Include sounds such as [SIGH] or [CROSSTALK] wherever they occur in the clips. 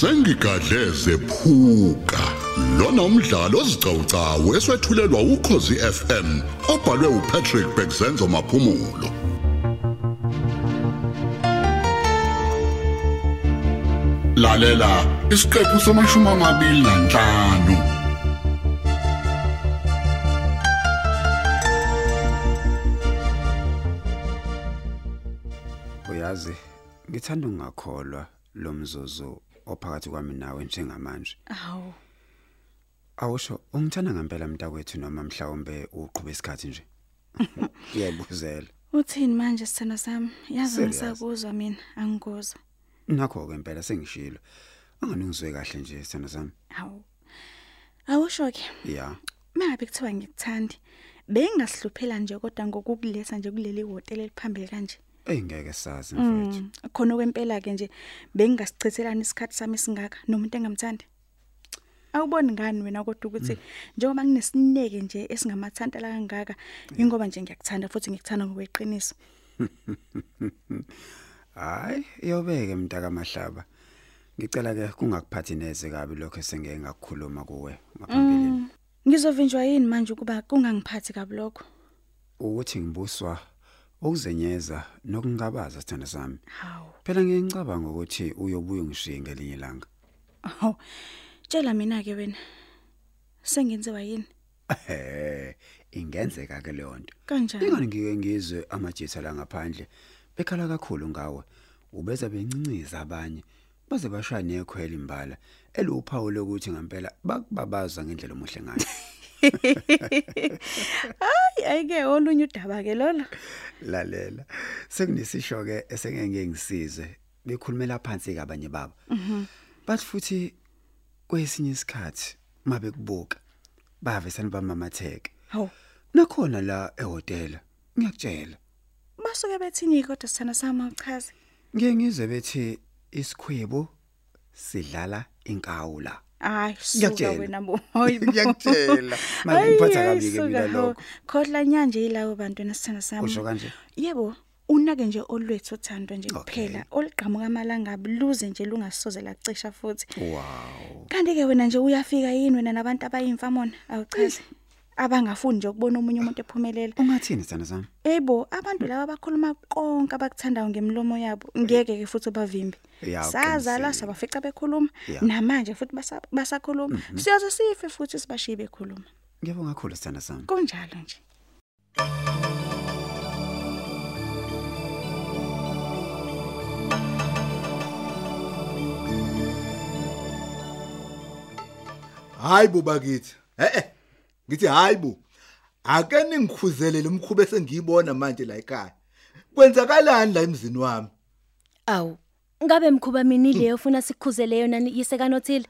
sengigadleze phuka lona umdlalo ozicawucawu eswetshulelwa ukhozi FM obhalwe uPatrick Bekzenzo maphumulo. Lalela isiqephu samashumi amabili nanhlanu Uyazi, ngithanda ungakholwa lo mzuzu ophakathi kwami nawe njengamanje. Awu, Awusho ungithanda ngempela mntakwethu noma mhlawumbe uqhubha isikhathi nje. [LAUGHS] Ngiyabuzela. uthini manje sithando sami? Yazi Serious? ngisakuzwa mina, angikuzwa. Nakho ke impela sengishilo. Anganingizwe kahle nje sithando sami. Awu. Awusho ke, Ya. mangabe kuthiwa ngikuthandi, bengingasihluphela nje kodwa ngokukuletha nje kuleli hotel eliphambili kanje. Eyingeke sazi mfethu. Mm, khona okwempela ke nje bengingasichithelana isikhathi sami singaka nomuntu engamthandi. Awuboni ngani wena kodwa ukuthi njengoba nginesineke nje esingamathantala kangaka, ingoba nje ngiyakuthanda futhi ngikuthanda ngokweqiniso. [LAUGHS] Hayi, iyobeke mntaka mahlaba. Ngicela ke kungakuphathi neze kabi lokho esengeke ngakukhuluma kuwe ngaphambilini. Ngizovinjwa yini manje ukuba kungangiphathi kabi lokho? Ukuthi ngibuswa ukuzenyeza nokungabaza sithanda sami. Hawu. Phela ngiyicabanga ukuthi uyobuya ungishiye ngelinye ilanga. Aw. Tshela mina ke wena. Sengenziwa yini? Eh, ingenzeka ke leyo nto. Kanjani? Ingani ngike ngizwe amajitha la ngaphandle bekhala kakhulu ngawe. Ubeza bencinciza abanye baze bashaya nekhwela imbala eluphawu lokuthi ngempela bakubabaza ngendlela omuhle ngayo. [LAUGHS] Hayi ayike olunye udaba ke lolo. Lalela. Sekunesisho ke esengeke ngisize bekhulumela phansi ke abanye babo. Mhm. Bathi futhi kwesinye isikhathi mabe kubuka bave sanibamamatheke. Hawu. Nakhona la ehotela ngiyakutshela. Basuke bethini kodwa sithana sami uchaze. Ngeke ngizwe bethi isikhwebo sidlala inkawu la. Hayi suka Ngiyakutshela. wena bo. Hayibo. [LAUGHS] Ngiyakutshela. Manje ngiphatha kabi ke mina lokho. Khodla nyanje yilawo bantu nesithana sami. Usho kanje? Yebo. Unake nje olwethu othandwa nje Okay. kuphela oliqhamuka amalanga luze nje lungasoze lacisha futhi Wow. kanti ke wena nje uyafika yini wena nabantu abayimfamona awuchaze abangafuni nje ukubona omunye umuntu ephumelela Ungathini sana sami? Ebo abantu laba bakhuluma konke abakuthandayo ngemlomo yabo ngeke ke futhi bavimbi. Ya, Sazala uqinisile. sabafica bekhuluma Ya. namanje futhi basa- basakhuluma. Siyaze sife futhi sibashiye bekhuluma. Ngiyabonga kakhulu sana sami. Kunjalo nje. Hayi bo bakithi. Eh eh. Ngithi hayi bo. Ake ningikhuzele lomkhuba esengiyibona manje la ekhaya. Kwenzakalani la emzini wami? Awu, ngabe mkhuba mini leyo ufuna sikhuzele yona yiseka nothile?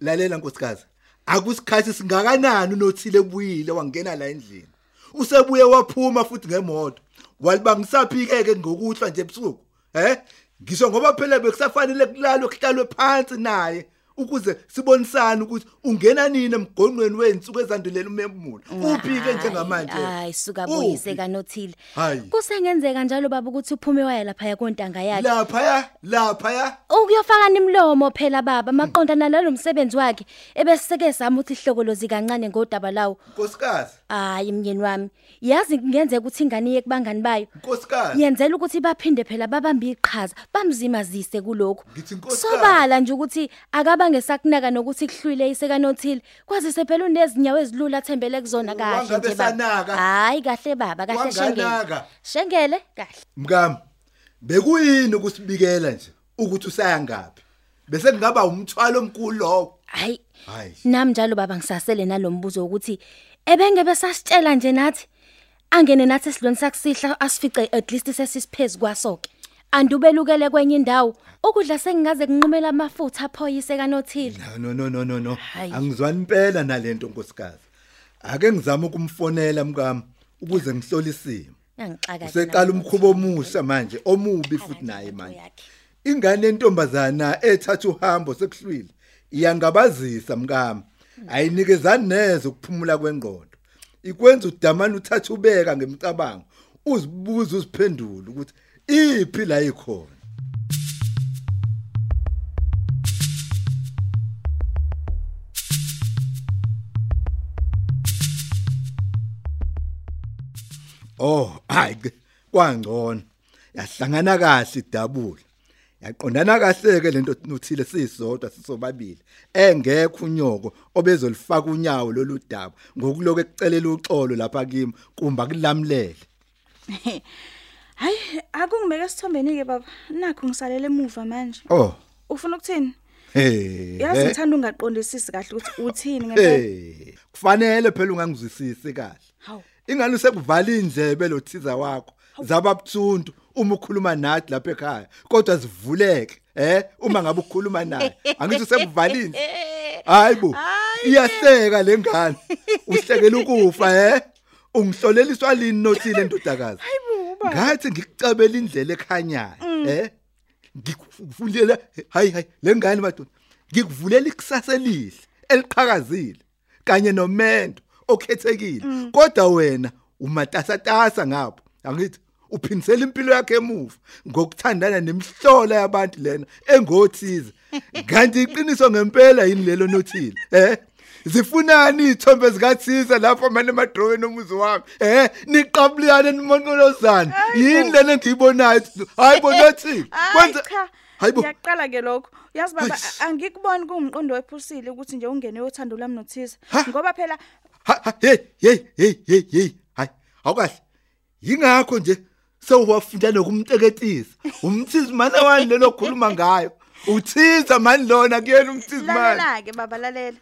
Lalela nkosikazi. Akusikhathi singakanani unothile ebuyile wangena la endlini. Usebuye waphuma futhi ngemoto. Walibangisaphike ke ngokuhlwa nje ebusuku. Eh? Ngisho ngoba phela bekusafanele kulalo kuhlalwe phansi naye ukuze sibonisane ukuthi ungena nini emgonqweni wensuku ezandulela umemulo. Uphi ke njengamanje? Hayi, suka Uphi? buyiseka nothile. Hayi. Kusengenzeka njalo baba ukuthi uphume waya lapha yakontanga yakhe. Lapha ya, lapha ya. Ukuyofaka nimlomo phela baba maqondana nalo msebenzi wakhe ebeseke sami uthi ihlokolozi kancane ngodaba lawo. Nkosikazi, Hayi mnyeni wami, yazi ngenzeka ukuthi ingane iye kubangani bayo. nkosikazi. Yenzela ukuthi baphinde phela babambe iqhaza, bamzimazise kuloko. Sobala nje ukuthi akaba ngesakunaka nokuthi kuhlwile iseka nothile. Kwazise phela unezinyawo ezilula athembele kuzona kahle nje baba. Hayi kahle baba, kahle shengele. Shengele kahle. Mkami, bekuyini ukusibikela nje ukuthi usaya ngapi? Bese kungaba umthwalo omkhulu lowo. Hayi. Nami njalo baba ngisasele nalombuzo ukuthi ebengebe sasitshela nje nathi angene nathi esilweni sakusihla asifice at least sesisiphezulu kwasoke. Andubelukele kwenye indawo ukudla sengingaze kunqumela amafutha aphoyise kanothile. No no no no no. Hayi. Angizwani impela nalento nkosikazi. Ake ngizame ukumfonela mkami ukuze ngihlolisime. Yangixaka. Useqala umkhubo omusha manje omubi futhi naye manje. Ingane yentombazana ethatha uhambo sekuhlwile iyangabazisa mkami. Ayinikezani neze ukuphumula kwengqondo. Ikwenza udamana uthatha ubeka ngemicabango uzibuza uziphendula ukuthi iphi la ikhona? Oh hayi kwangcono. Yahlangana kahle idabula. Yaqondana kahle ke lento nothile sisizodwa sisobabili. Engekho unyoko obezolifaka unyawo loludaba ngokuloko ekucelela uxolo lapha kimi kumba kulamlele [LAUGHS] Hayi, akungibeke sithombeni ke baba. Nakho ngisalele emuva manje. Oh, Ufuna ukuthini? hey. Yazi eh, ngithanda ungaqondisisi kahle ukuthi uthini ngempela. Kufanele phela ungangizwisisi kahle. Hawu. Ingane sekuvala indlebe lo thiza wakho. Zababuthuntu uma ukhuluma nathi lapha ekhaya. Kodwa zivuleke, eh? Uma ngabe ukhuluma naye. Angithi sekuvala indle. [LAUGHS] Hayibo. Iyahleka lengane. Uhlekela ukufa, eh? Ungihloleliswa lini nothile [LAUGHS] ndodakazi? Hayibo baba. Ngathi ngikucabela indlela ekhanyayo, eh? Ngikuvulela hayi hayi lengane madoda. Ngikuvulela ikusasa elihle, eliqhakazile kanye nomendo okhethekile. Kodwa wena umatasatasa ngapho. Angithi uphindisela impilo yakhe emuva ngokuthandana nemihlola yabantu lena engothize. [LAUGHS] Kanti iqiniso ngempela yini lelo nothile, eh? Zifunani izithombe zikaThisa lapha manje emadrowini omuzi wami eh niqabuliyane nimonqolozana yini lena engiyibonayo hayi bonathi [LAUGHS] Hayi cha. hayibo Ngiyaqala ke lokho. Yazi baba Eish. a- angikuboni kuwumqondo wephusile ukuthi nje ungene uyothanda lami noThisa. Ha? Ngoba phela Ha, ha, hey hey hey hey hey hayi awukahle yingakho nje sewafunda nokumteketisa [LAUGHS] umthizi mana wani lelo khuluma ngayo uthiza mani lona kuyena umthizi mani lalela ke baba lalela.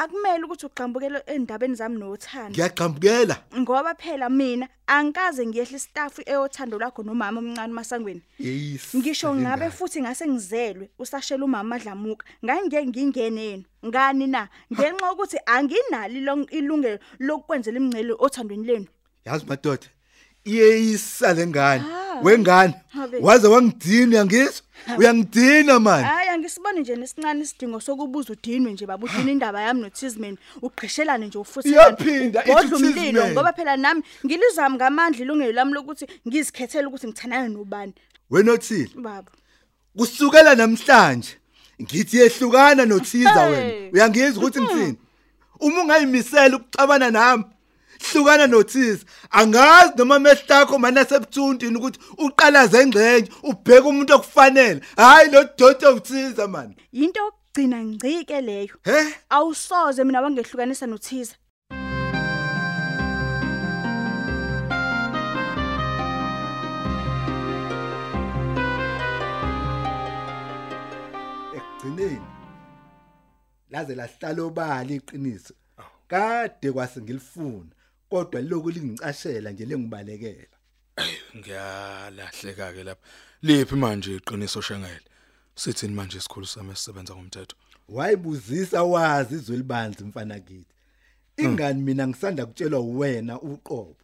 Akumele ukuthi ugqambukele endabeni zami nothando. ngiyaqhambukela Ngoba phela mina angikaze ngiyehle istaff eyothando lakho nomama omncane masangweni. yes Ngisho ngabe futhi ngase ngizelwe usashela umama adlamuka. Ngangike ngingene yena. Ngani na? Ngenxa ukuthi anginali ilungelo lokwenzela imingcele othandweni lenu. Yazi madoda iyeyisa lengane Ah. Wengane? Waze wangidina uyangizwa? Uyangidina man. Hayi angisiboni nje nesincane isidingo sokubuza udinwe nje baba udina indaba yami noThisman ugqishelane nje ufuthi Iyaphinda, ithi Bodla umlilo uThisman. ngoba phela nami ngilizami ngamandla ilungelo lami lokuthi ngizikhethele ukuthi ngithandana nobani. Wenothile? Baba. Kusukela namhlanje ngithi yehlukana nothiza wena. Uyangizwa ukuthi ngithini? Uma ungayimisela ukuxabana nami hlukana nothiza angazi noma mehlakho mana sebuthundini ukuthi uqalaze engcenye ubheke umuntu okufanele. Hayi lo dodo uthiza man. Into yokugcina ngcike leyo. He? Awusoze mina wangehlukanisa noThiza ekugcineni laze lahlala obala iqiniso. Kade kwase ngilifuna. Kodwa lokhu lingicashela nje lengibalekela. Ngiyalahleka ke lapha. Liphi manje iqiniso shengele sithini manje isikhulu sami esisebenza ngomthetho? Wayibuzisa wazi izwe libanzi mfana kithi. Ingani mina ngisanda kutshelwa wena uqobo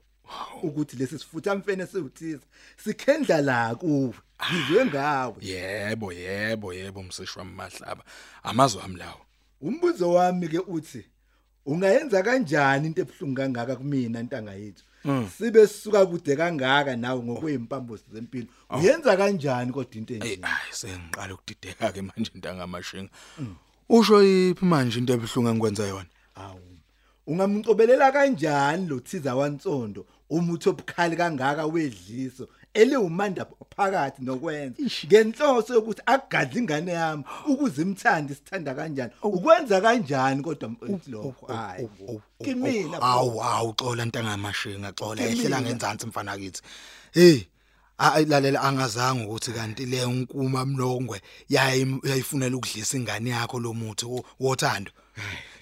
ukuthi lesi sifutha mfene siwuthiza sikhendla la kuwe ngizwe ngawe. yebo yebo yebo msishwa mahlaba. Amazwi ami lawo. Umbuzo wami ke uthi ungayenza kanjani into ebhlungu kangaka kumina ntanga yethu? Sibe sisuka kude kangaka nawe ngokwempambo zempilo uyenza kanjani kodwa into Ey enje hayi sengiqala ukudideka ke manje ntangamashinga usho iphi manje into ebuhlungu engikwenza yona? Awu. Ungamcobelela kanjani lo thiza wansondo? Umuthi obukhali kangaka wedliso. Eliwumanda phakathi nokwenza. Ngenhloso yokuthi akugadla ingane yami ukuze imthande isithanda kanjani. Ukwenza kanjani kodwa mfethu lokho hayi. kimina awu awu xola ntangamashinga xola. Kimina. ehlela ngenzansi mfana kithi. Hey ayi lalela angazange ukuthi kanti le nkuma mlongwe yayi yayifunela ukudlisa ingane yakho lo muthi wo- wothando.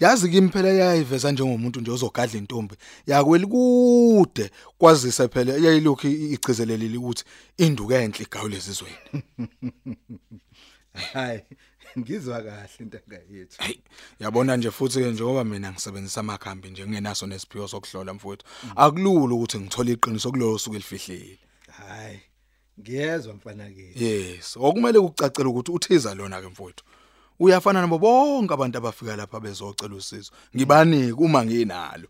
Yazi kimi phela yayiveza njengomuntu nje ozogadla intombi yakweli kude kwazise phela yayilokhu igcizelelile ukuthi induku enhle igawu lezizweni [LAUGHS] hayi ngizwa kahle intanga yethu Hey, yabona nje futhi ke njengoba mina ngisebenzisa amakhambi nje ngingenaso nesiphiwo sokuhlola mfowethu. Akulula ukuthi ngithole iqiniso kulowo suku elifihlile. hayi ngiyezwa mfana ke Yes, okumele ukucacela ukuthi uthiza lona ke mfowethu. Uyafana nabo bonke abantu abafika lapha bezocela usizo. Ngibanike uma nginalo.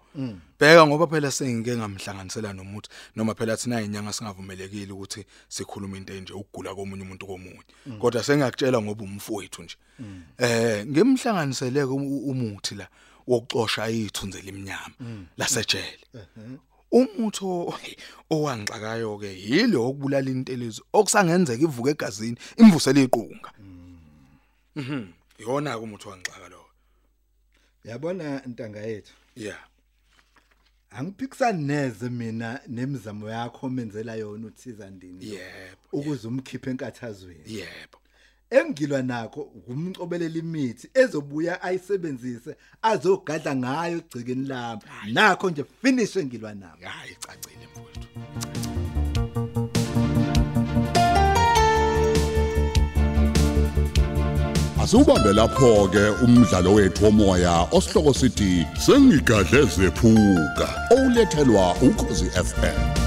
Bheka ngoba phela sengike ngamhlanganisela nomuthi noma phela thina inyanga singavumelekile ukuthi sikhulume into enje ukugula komunye umuntu komunye. Kodwa sengiyakutshela ngoba umfowethu nje. Eh, ngimhlanganiseleke umuthi la wokuxosha izithunze lemnyama lasejele. umutho owangxakayo ke yilo okubulala intelizo okusangenzeka ivuke egazini imvusele iqhunga mhm. Yona ke umutho wangxaka lo yabona ntanga yethu. Yeah. Angiphikisani neze mina nemizamo yakho menzela yona uthiza ndini yebo ukuze umkhiphe enkathazweni. Yebo. Engilwa nakho ngumcobelela imithi ezobuya ayisebenzise azogadla ngayo egcikeni lami. Nakho nje finish engilwa nabo hayi icacile mfowethu. Asubambe lapho ke umdlalo wethu womoya osihloko sithi sengigadle zephuka olethelwa ukhozi FM